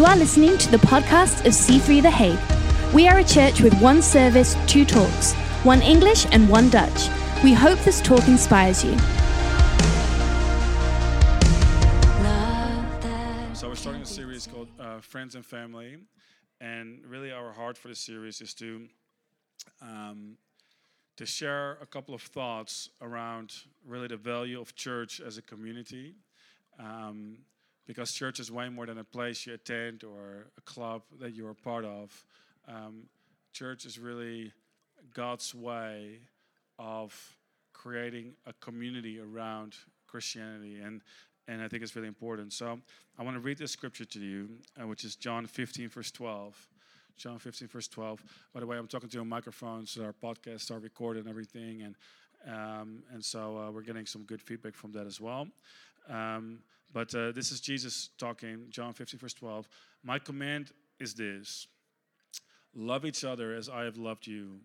You are listening to the podcast of C3 The Hague. We are a church with one service, two talks, one English and one Dutch. We hope this talk inspires you. So we're starting a series called uh, Friends and Family, and really our heart for the series is to um, to share a couple of thoughts around really the value of church as a community. Um, because church is way more than a place you attend or a club that you're a part of. Um, church is really God's way of creating a community around Christianity, and and I think it's really important. So I want to read this scripture to you, uh, which is John 15, verse 12. John 15, verse 12. By the way, I'm talking to a microphone, so our podcasts are recorded and everything, and um, and so uh, we're getting some good feedback from that as well. Um, but uh, this is Jesus talking, John 15, verse 12. My command is this love each other as I have loved you.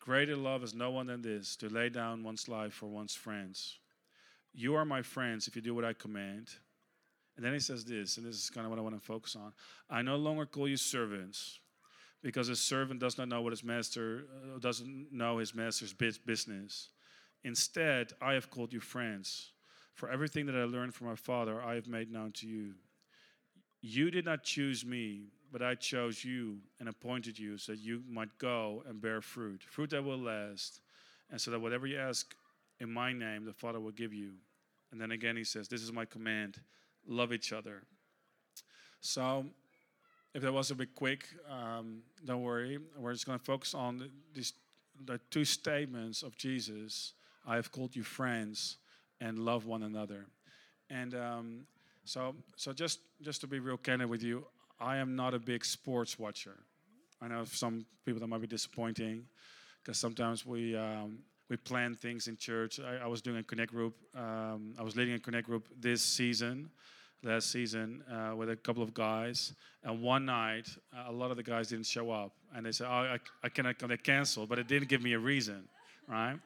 Greater love is no one than this to lay down one's life for one's friends. You are my friends if you do what I command. And then he says this, and this is kind of what I want to focus on. I no longer call you servants because a servant does not know what his master uh, doesn't know his master's business. Instead, I have called you friends. For everything that I learned from my Father, I have made known to you. You did not choose me, but I chose you and appointed you so that you might go and bear fruit, fruit that will last, and so that whatever you ask in my name, the Father will give you. And then again, he says, This is my command love each other. So, if that was a bit quick, um, don't worry. We're just going to focus on these the two statements of Jesus I have called you friends and love one another. And um, so, so just just to be real candid with you, I am not a big sports watcher. I know some people that might be disappointing because sometimes we um, we plan things in church. I, I was doing a connect group. Um, I was leading a connect group this season, last season, uh, with a couple of guys. And one night, uh, a lot of the guys didn't show up, and they said, "Oh, I, I cannot." They canceled, but it didn't give me a reason, right?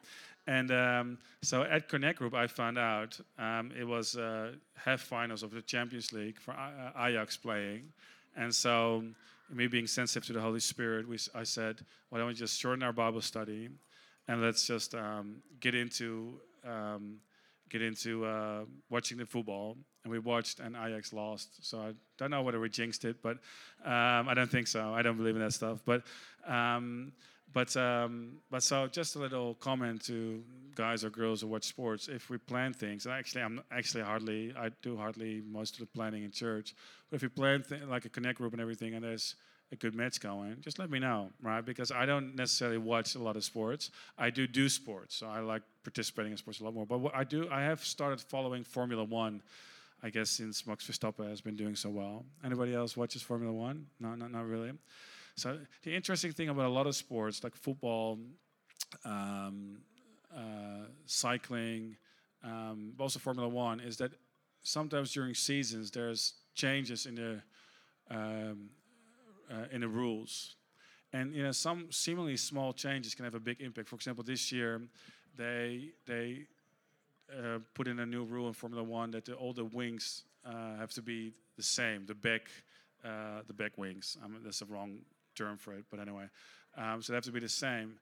And um, so at Connect Group, I found out um, it was uh, half finals of the Champions League for uh, Ajax playing. And so, me being sensitive to the Holy Spirit, we, I said, why don't we just shorten our Bible study and let's just um, get into um, get into uh, watching the football. And we watched, and Ajax lost. So I don't know whether we jinxed it, but um, I don't think so. I don't believe in that stuff. But um, but um, but so just a little comment to guys or girls who watch sports. If we plan things, and actually I'm actually hardly I do hardly most of the planning in church. But if we plan th- like a connect group and everything, and there's a good match going, just let me know, right? Because I don't necessarily watch a lot of sports. I do do sports, so I like participating in sports a lot more. But what I do, I have started following Formula One. I guess since Max Verstappen has been doing so well. Anybody else watches Formula One? No, not not really. So the interesting thing about a lot of sports, like football, um, uh, cycling, um, also Formula One, is that sometimes during seasons there's changes in the um, uh, in the rules, and you know some seemingly small changes can have a big impact. For example, this year they they uh, put in a new rule in Formula One that the, all the wings uh, have to be the same. The back uh, the back wings. I mean, that's the wrong term for it, but anyway. Um, so they have to be the same.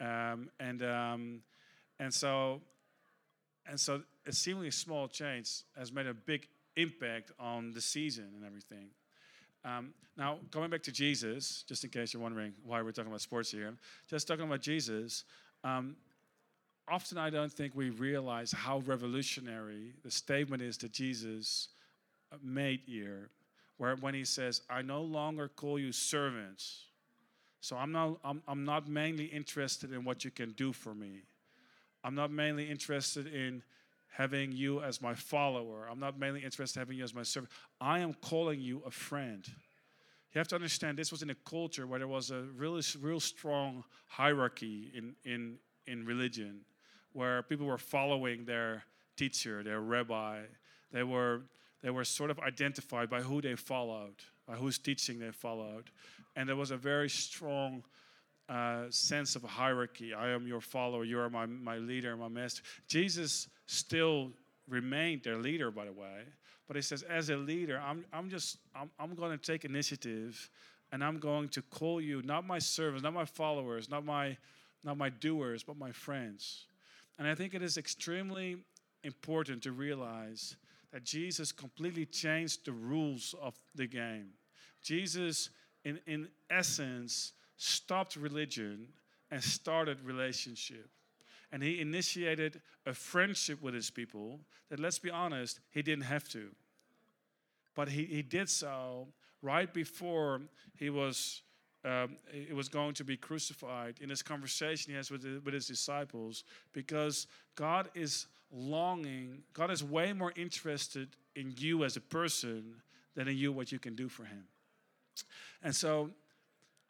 Um, and um, and so and so a seemingly small change has made a big impact on the season and everything. Um, now, going back to Jesus, just in case you're wondering why we're talking about sports here, just talking about Jesus. Um, often, I don't think we realize how revolutionary the statement is that Jesus made here where when he says, I no longer call you servants. So I'm not, I'm, I'm not mainly interested in what you can do for me. I'm not mainly interested in having you as my follower. I'm not mainly interested in having you as my servant. I am calling you a friend. You have to understand this was in a culture where there was a really real strong hierarchy in, in, in religion, where people were following their teacher, their rabbi. They were they were sort of identified by who they followed, by whose teaching they followed. And there was a very strong uh, sense of hierarchy. I am your follower, you are my, my leader, my master. Jesus still remained their leader, by the way. But he says, as a leader, I'm, I'm just, I'm, I'm going to take initiative and I'm going to call you, not my servants, not my followers, not my, not my doers, but my friends. And I think it is extremely important to realize that Jesus completely changed the rules of the game. Jesus, in, in essence, stopped religion and started relationship. And he initiated a friendship with his people that, let's be honest, he didn't have to. But he, he did so right before he was, um, was going to be crucified in this conversation he has with, with his disciples because God is longing, God is way more interested in you as a person than in you what you can do for him. And so,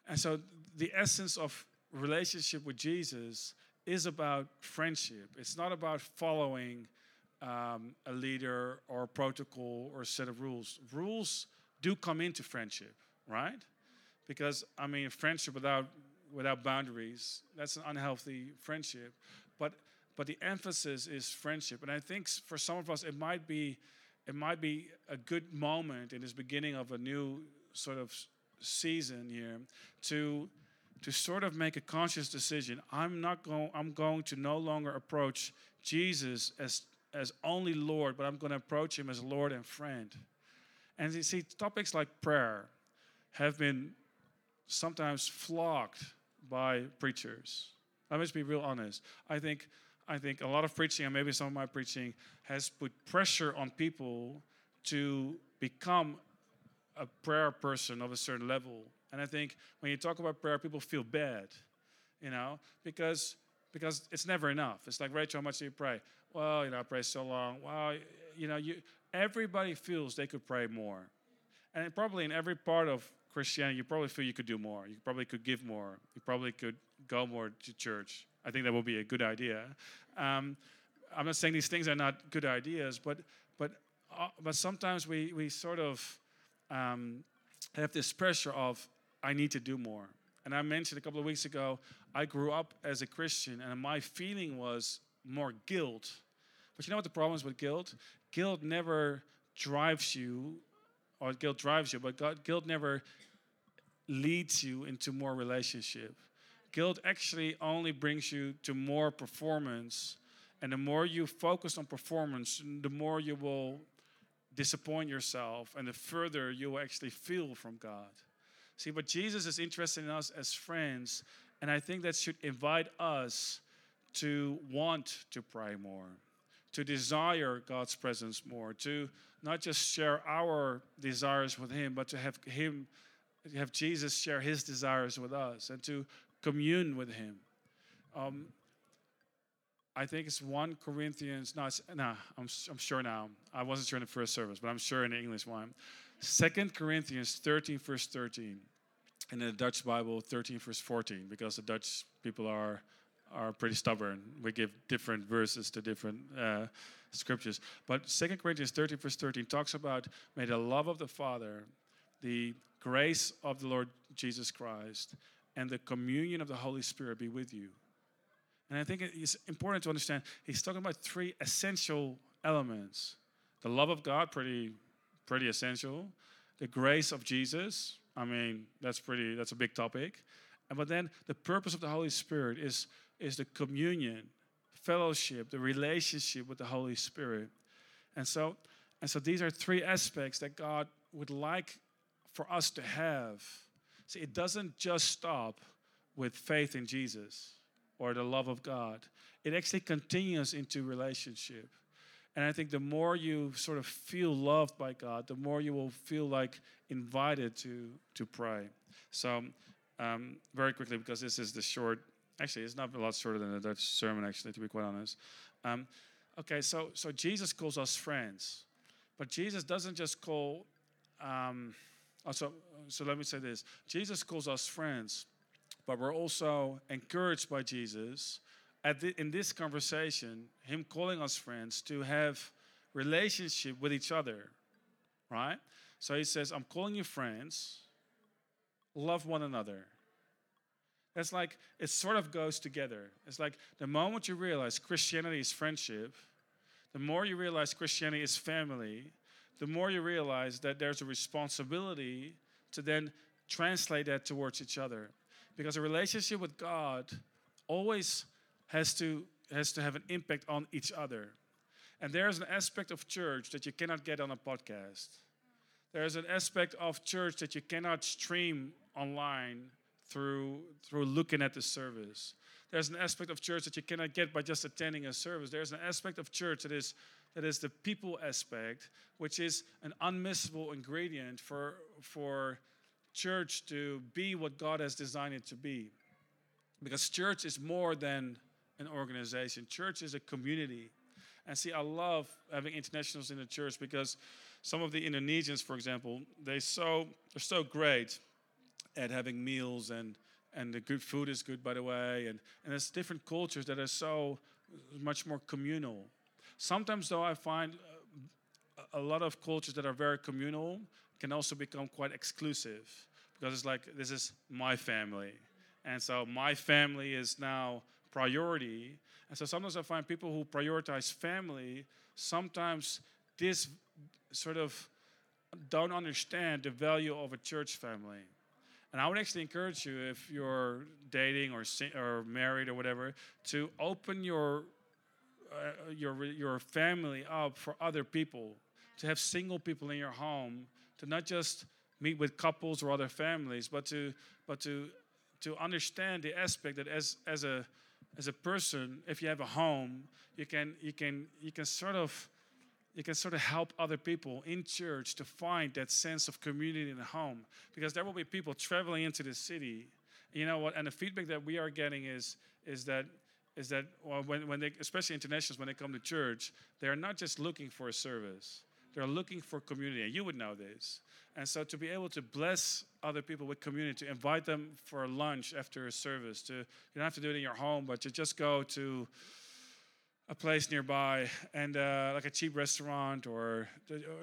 and so the essence of relationship with Jesus is about friendship. It's not about following um, a leader or a protocol or a set of rules. Rules do come into friendship, right? Because I mean, friendship without without boundaries that's an unhealthy friendship. But but the emphasis is friendship, and I think for some of us it might be it might be a good moment in this beginning of a new sort of season here to to sort of make a conscious decision. I'm not going I'm going to no longer approach Jesus as as only Lord, but I'm going to approach him as Lord and friend. And you see topics like prayer have been sometimes flogged by preachers. Me just be real honest. I think I think a lot of preaching, and maybe some of my preaching, has put pressure on people to become a prayer person of a certain level. And I think when you talk about prayer, people feel bad, you know, because because it's never enough. It's like Rachel, how much do you pray? Well, you know, I pray so long. Well, you know, you everybody feels they could pray more, and probably in every part of Christianity, you probably feel you could do more. You probably could give more. You probably could go more to church. I think that would be a good idea. Um, I'm not saying these things are not good ideas, but but uh, but sometimes we we sort of um, have this pressure of I need to do more. And I mentioned a couple of weeks ago, I grew up as a Christian, and my feeling was more guilt. But you know what the problem is with guilt? Guilt never drives you, or guilt drives you, but God, guilt never leads you into more relationship. Guilt actually only brings you to more performance. And the more you focus on performance, the more you will disappoint yourself and the further you will actually feel from God. See, but Jesus is interested in us as friends, and I think that should invite us to want to pray more, to desire God's presence more, to not just share our desires with Him, but to have Him, have Jesus share His desires with us, and to commune with Him. Um, I think it's 1 Corinthians, no, I'm, I'm sure now. I wasn't sure in the first service, but I'm sure in the English one. 2 Corinthians 13, verse 13. And In the Dutch Bible, 13, verse 14, because the Dutch people are, are pretty stubborn. We give different verses to different uh, scriptures. But 2 Corinthians 13, verse 13 talks about, may the love of the Father, the grace of the Lord Jesus Christ, and the communion of the Holy Spirit be with you. And I think it's important to understand he's talking about three essential elements the love of God, pretty, pretty essential. The grace of Jesus, I mean, that's pretty, that's a big topic. And, but then the purpose of the Holy Spirit is, is the communion, fellowship, the relationship with the Holy Spirit. And so, and so these are three aspects that God would like for us to have. See, it doesn't just stop with faith in Jesus or the love of God. It actually continues into relationship. And I think the more you sort of feel loved by God, the more you will feel like invited to to pray. So, um, very quickly, because this is the short. Actually, it's not a lot shorter than the Dutch sermon. Actually, to be quite honest. Um, okay, so so Jesus calls us friends, but Jesus doesn't just call. Um, Uh, also, uh, so let me say this: Jesus calls us friends but we're also encouraged by Jesus at the, in this conversation, him calling us friends to have relationship with each other, right? So he says, "I'm calling you friends. Love one another." It's like it sort of goes together. It's like the moment you realize Christianity is friendship, the more you realize Christianity is family, the more you realize that there's a responsibility to then translate that towards each other. Because a relationship with God always has to, has to have an impact on each other. And there's an aspect of church that you cannot get on a podcast. There's an aspect of church that you cannot stream online through, through looking at the service. There's an aspect of church that you cannot get by just attending a service. There's an aspect of church that is, that is the people aspect, which is an unmissable ingredient for, for church to be what God has designed it to be. Because church is more than an organization, church is a community. And see, I love having internationals in the church because some of the Indonesians, for example, they so they're so great at having meals and and the good food is good, by the way. And and there's different cultures that are so much more communal. Sometimes, though, I find uh, a lot of cultures that are very communal can also become quite exclusive because it's like this is my family, and so my family is now priority. And so sometimes I find people who prioritize family sometimes this sort of don't understand the value of a church family. And I would actually encourage you, if you're dating or or married or whatever, to open your uh, your your family up for other people. To have single people in your home, to not just meet with couples or other families, but to but to to understand the aspect that as as a as a person, if you have a home, you can you can you can sort of you can sort of help other people in church to find that sense of community in the home. Because there will be people traveling into the city. You know what? And the feedback that we are getting is is that is that when, when they especially internationals when they come to church they're not just looking for a service. They're looking for community. And you would know this. And so to be able to bless other people with community to invite them for lunch after a service to you don't have to do it in your home but to just go to a place nearby and uh, like a cheap restaurant or,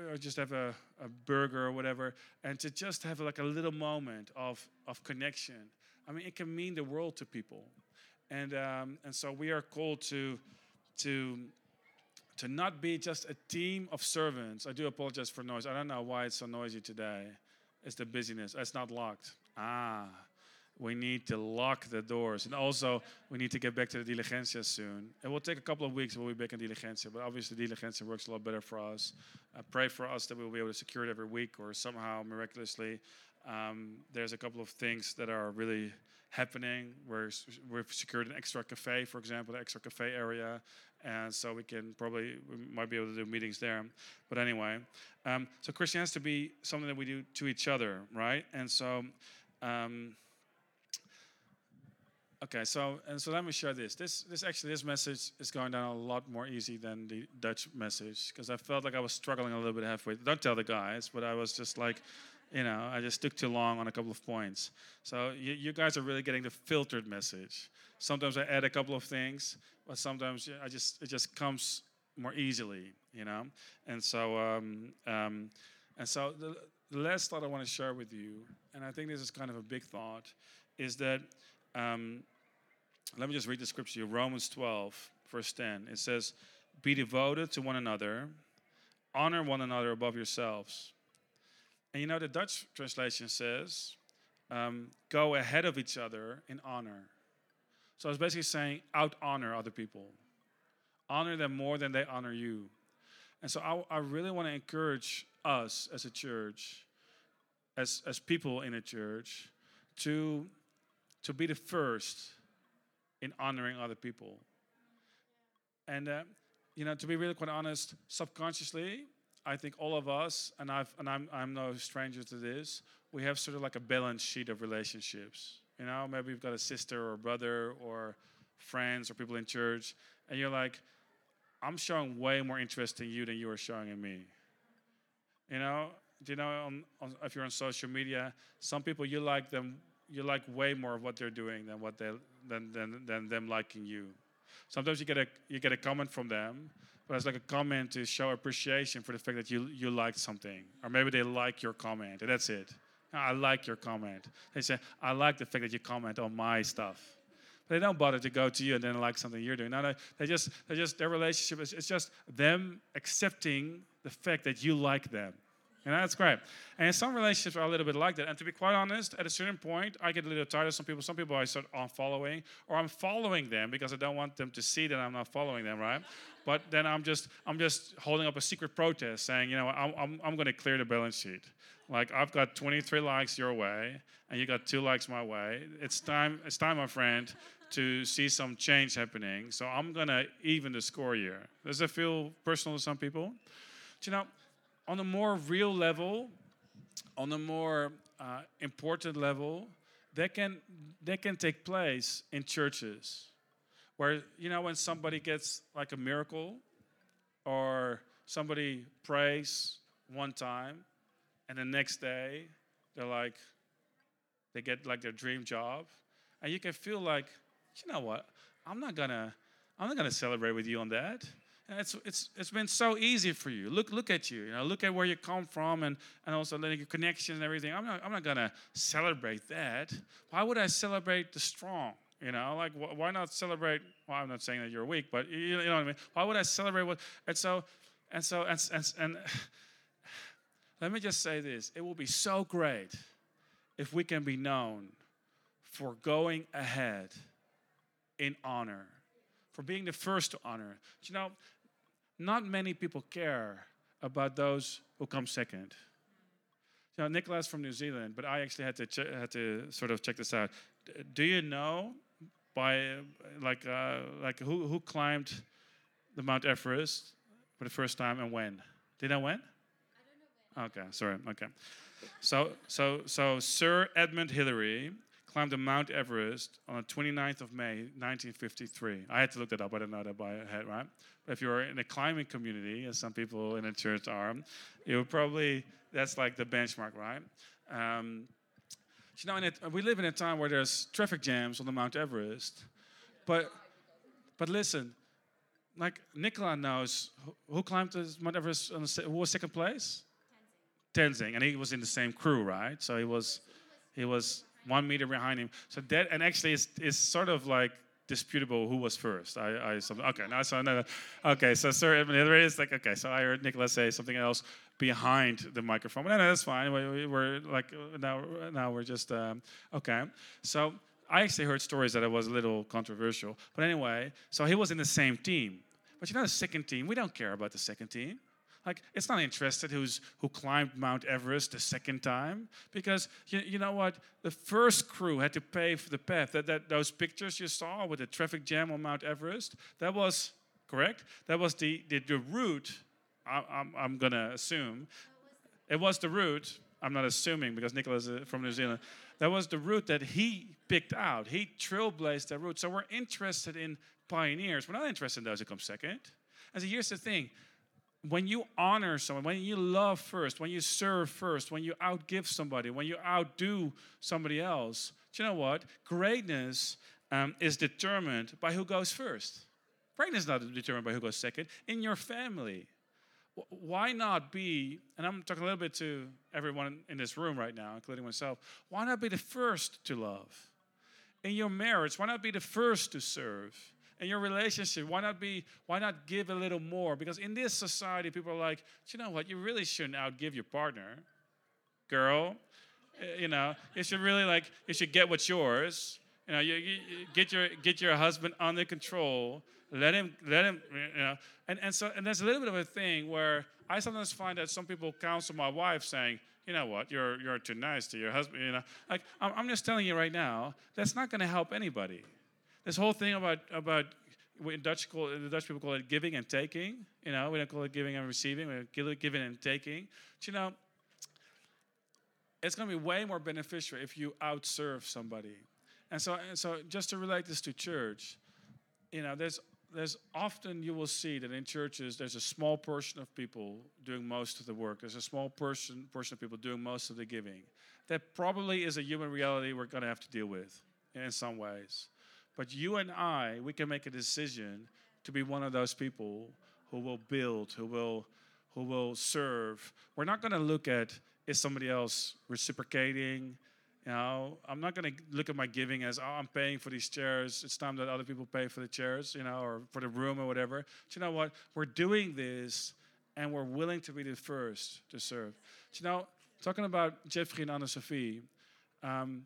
or just have a, a burger or whatever and to just have like a little moment of, of connection. I mean it can mean the world to people. And, um, and so we are called to, to, to not be just a team of servants. I do apologize for noise. I don't know why it's so noisy today. It's the busyness. It's not locked. Ah we need to lock the doors. And also, we need to get back to the Diligentia soon. It will take a couple of weeks, we'll be back in Diligentia, but obviously, Diligentia works a lot better for us. Uh, pray for us that we'll be able to secure it every week or somehow miraculously. Um, there's a couple of things that are really happening. We're, we've secured an extra cafe, for example, the extra cafe area, and so we can probably we might be able to do meetings there. But anyway, um, so Christian has to be something that we do to each other, right? And so. Um, Okay, so and so let me share this. This this actually this message is going down a lot more easy than the Dutch message because I felt like I was struggling a little bit halfway. Don't tell the guys, but I was just like, you know, I just took too long on a couple of points. So you, you guys are really getting the filtered message. Sometimes I add a couple of things, but sometimes I just it just comes more easily, you know. And so um, um, and so the, the last thought I want to share with you, and I think this is kind of a big thought, is that. Um, let me just read the scripture Romans 12, verse 10. It says, Be devoted to one another, honor one another above yourselves. And you know, the Dutch translation says, um, Go ahead of each other in honor. So it's basically saying, out honor other people, honor them more than they honor you. And so I, I really want to encourage us as a church, as, as people in a church, to, to be the first in honoring other people. And uh, you know, to be really quite honest, subconsciously, I think all of us, and I've and I'm I'm no stranger to this, we have sort of like a balance sheet of relationships. You know, maybe you've got a sister or a brother or friends or people in church, and you're like, I'm showing way more interest in you than you are showing in me. You know, do you know on, on, if you're on social media, some people you like them you like way more of what they're doing than what they than, than, than them liking you. Sometimes you get a you get a comment from them, but it's like a comment to show appreciation for the fact that you you liked something, or maybe they like your comment, and that's it. Ah, I like your comment. They say I like the fact that you comment on my stuff. They don't bother to go to you and then like something you're doing. No, no, they just, they just their relationship is it's just them accepting the fact that you like them. And that's great. And some relationships are a little bit like that. And to be quite honest, at a certain point, I get a little tired of some people. Some people I start unfollowing, or I'm following them because I don't want them to see that I'm not following them, right? But then I'm just I'm just holding up a secret protest, saying, you know, I'm I'm, I'm going to clear the balance sheet. Like I've got 23 likes your way, and you got two likes my way. It's time. It's time, my friend, to see some change happening. So I'm gonna even the score here. Does it feel personal to some people? Do you know? On a more real level, on a more uh, important level, that can that can take place in churches, where you know when somebody gets like a miracle, or somebody prays one time, and the next day they're like they get like their dream job, and you can feel like you know what? I'm not gonna I'm not gonna celebrate with you on that it's, it's, it's been so easy for you. Look, look at you. You know, look at where you come from and, and also letting your connections and everything. I'm not, I'm not going to celebrate that. Why would I celebrate the strong? You know, like wh- why not celebrate? Well, I'm not saying that you're weak, but you, you know what I mean. Why would I celebrate what? And so, and so, and, and, and let me just say this: it will be so great if we can be known for going ahead in honor, for being the first to honor. You know, not many people care about those who come second. You know, Nicholas from New Zealand, but I actually had to had to sort of check this out. D- do you know by like uh, like who who climbed the Mount Everest for the first time and when? Do you know when? I don't know when. Okay, sorry. Okay. So so so Sir Edmund Hillary climbed the Mount Everest on the 29th of May, 1953. I had to look that up. I don't know that by head, right? But if you're in a climbing community, as some people in a church are, you probably, that's like the benchmark, right? Um, you know, it, we live in a time where there's traffic jams on the Mount Everest. But, but listen, like Nicola knows who, who climbed the Mount Everest, on the, who was second place? Tenzing. Tenzing. And he was in the same crew, right? So he was, he was one meter behind him. So that, and actually, it's, it's sort of like disputable who was first. I, I something, okay, now so no, okay, so Sir Edmund is like okay, so I heard Nicholas say something else behind the microphone. No, no, that's fine. We, are like now, now we're just um, okay. So I actually heard stories that it was a little controversial, but anyway, so he was in the same team. But you know, the second team, we don't care about the second team. Like, it's not interested who's who climbed Mount Everest the second time, because you, you know what? The first crew had to pay for the path. That, that those pictures you saw with the traffic jam on Mount Everest, that was correct. That was the the, the route. I, I'm, I'm gonna assume it was the route. I'm not assuming because Nicholas is from New Zealand. That was the route that he picked out. He trailblazed that route. So we're interested in pioneers. We're not interested in those who come second. And so here's the thing when you honor someone, when you love first, when you serve first, when you outgive somebody, when you outdo somebody else, do you know what? Greatness um, is determined by who goes first. Greatness is not determined by who goes second. In your family, why not be, and I'm talking a little bit to everyone in this room right now, including myself, why not be the first to love? In your marriage, why not be the first to serve? In your relationship why not be why not give a little more? Because in this society people are like you know what? You really shouldn't outgive your partner. Girl eh, you know you should really like you should get what's yours. You know you, you, get your get your husband under control. Let him let him you know. And, and so and there's a little bit of a thing where i sometimes find that some people counsel my wife saying you know what? You're you're too nice to your husband you know. Like i'm, I'm just telling you right now that's not going to help anybody this whole thing about about in Dutch call the Dutch people call it giving and taking. You know, we don't call it giving and receiving. We call it giving and taking. But, you know, it's going to be way more beneficial if you outserve somebody. And so, and so, just to relate this to church, you know, there's there's often you will see that in churches there's a small portion of people doing most of the work. There's a small portion portion of people doing most of the giving. That probably is a human reality we're going to have to deal with in some ways. But you and I, we can make a decision to be one of those people who will build, who will, who will serve. We're not going to look at is somebody else reciprocating? You know, I'm not going to look at my giving as, oh, I'm paying for these chairs. It's time that other people pay for the chairs, you know, or for the room or whatever. But you know what? We're doing this and we're willing to be the first to serve. But you know, talking about Jeffrey and Anna Sophie, um,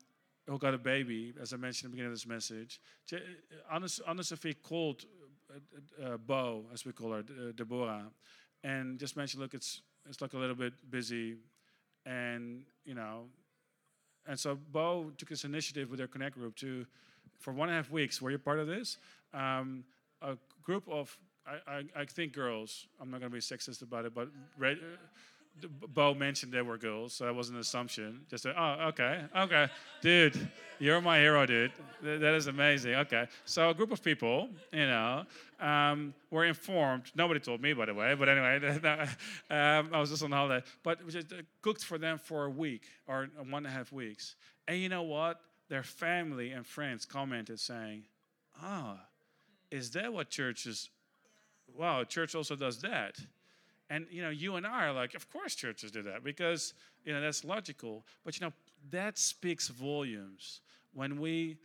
who got a baby, as I mentioned at the beginning of this message, Anna, Anna Sophie called uh, uh, Bo, as we call her, uh, Deborah, and just mentioned, look, it's, it's like a little bit busy. And, you know, and so Bo took this initiative with their Connect group to, for one and a half weeks, were you part of this? Um, a group of, I, I, I, think girls, I'm not going to be sexist about it, but Bo mentioned they were girls, so that was an assumption. Just say, oh, okay, okay, dude, you're my hero, dude. that is amazing. Okay, so a group of people, you know, um, were informed. Nobody told me, by the way, but anyway, um, I was just on holiday. But just uh, cooked for them for a week or one and a half weeks. And you know what? Their family and friends commented saying, "Ah, oh, is that what churches? Wow, church also does that." And you know, you and I are like, of course churches do that because you know that's logical. But you know, that speaks volumes when we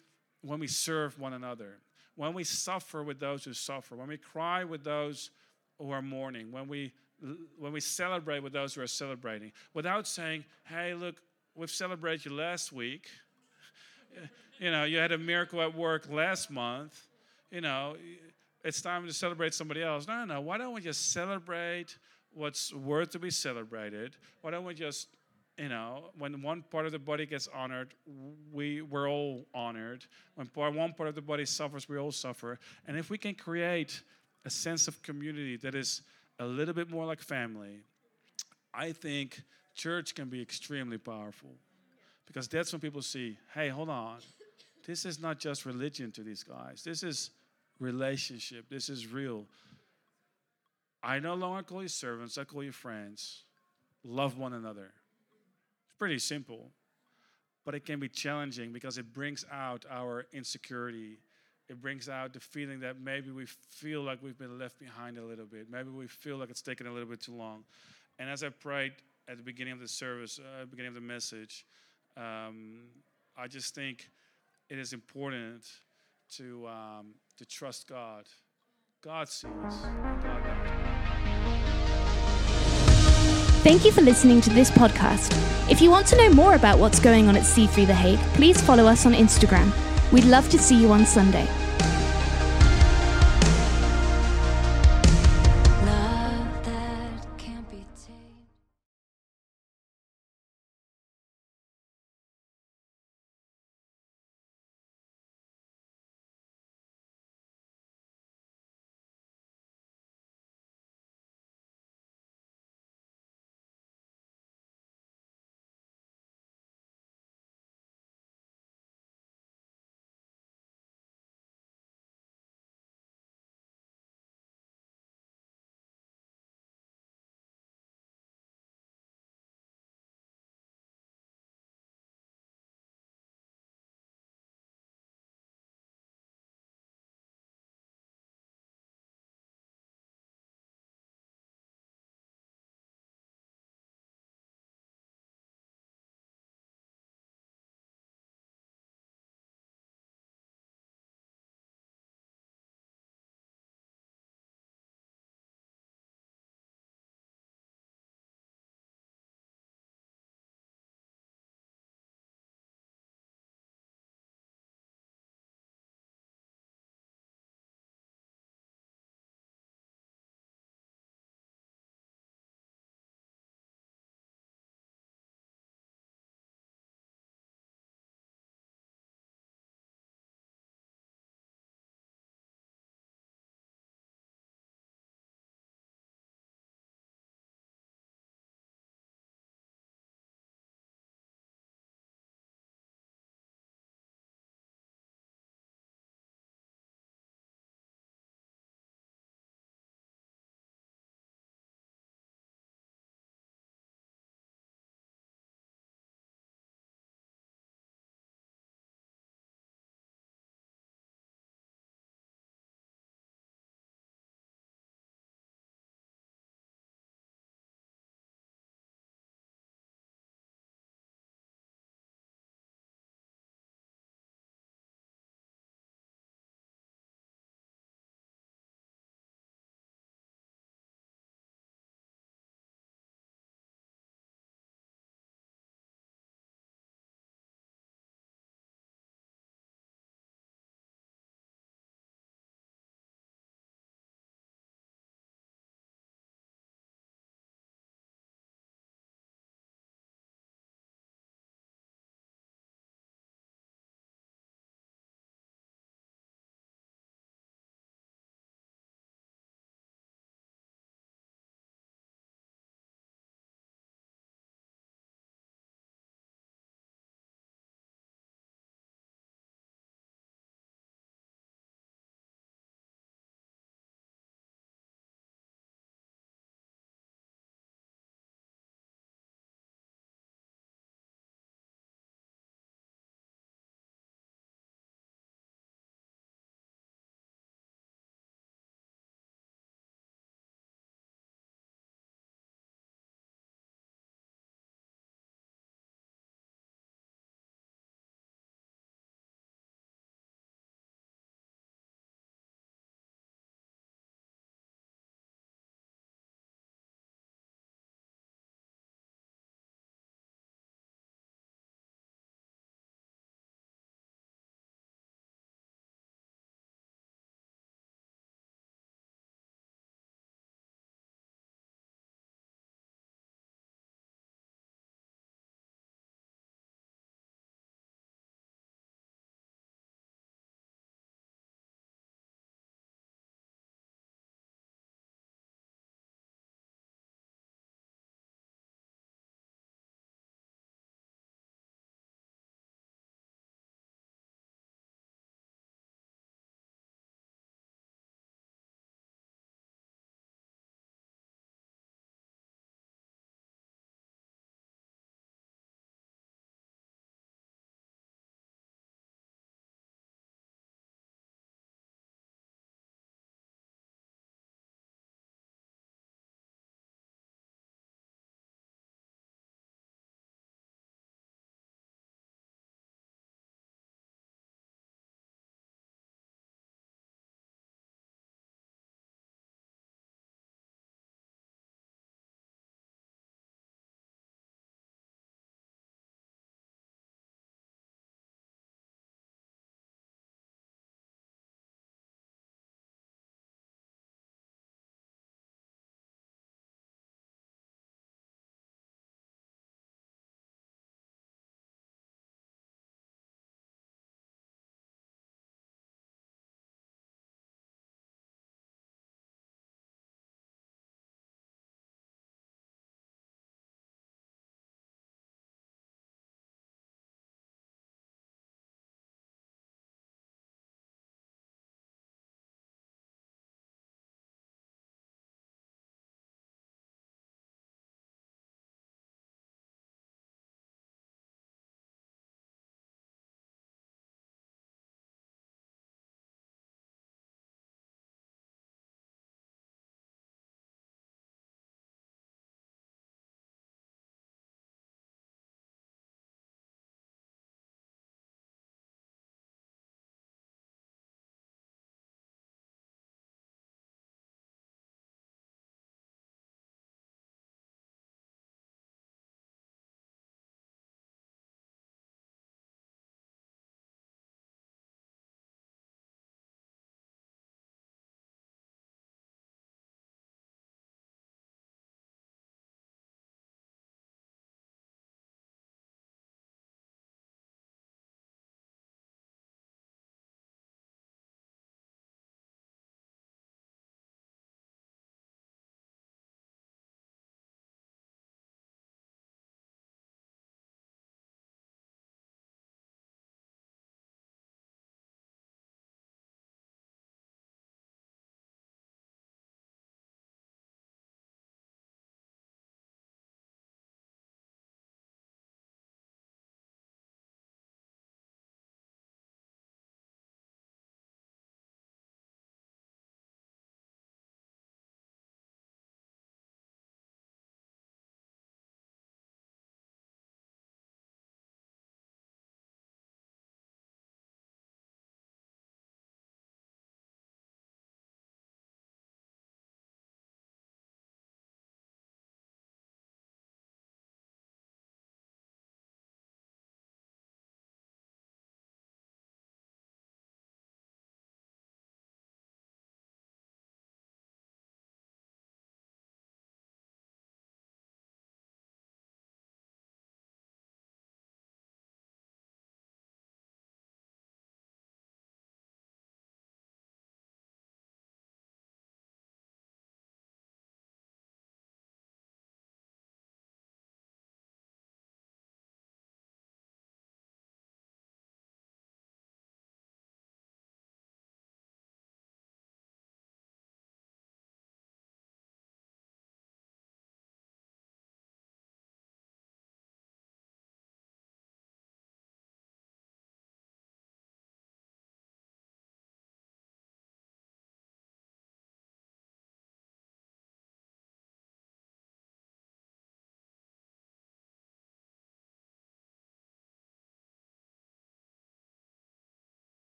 when we serve one another, when we suffer with those who suffer, when we cry with those who are mourning, when we when we celebrate with those who are celebrating, without saying, "Hey, look, we've celebrated you last week." you know, you had a miracle at work last month. You know, it's time to celebrate somebody else. No, no. Why don't we just celebrate what's worth to be celebrated? Why don't we just, you know, when one part of the body gets honored, we we're all honored. When part, one part of the body suffers, we all suffer. And if we can create a sense of community that is a little bit more like family, I think church can be extremely powerful. Because that's when people see, hey, hold on. This is not just religion to these guys. This is relationship. This is real. I no longer call you servants, I call you friends. Love one another. It's pretty simple, but it can be challenging because it brings out our insecurity. It brings out the feeling that maybe we feel like we've been left behind a little bit. Maybe we feel like it's taken a little bit too long. And as I prayed at the beginning of the service, uh, beginning of the message, um, I just think it is important to um, to trust God. God sees. God knows. Thank you for listening to this podcast. If you want to know more about what's going on at C3 The Hague, please follow us on Instagram. We'd love to see you on Sunday.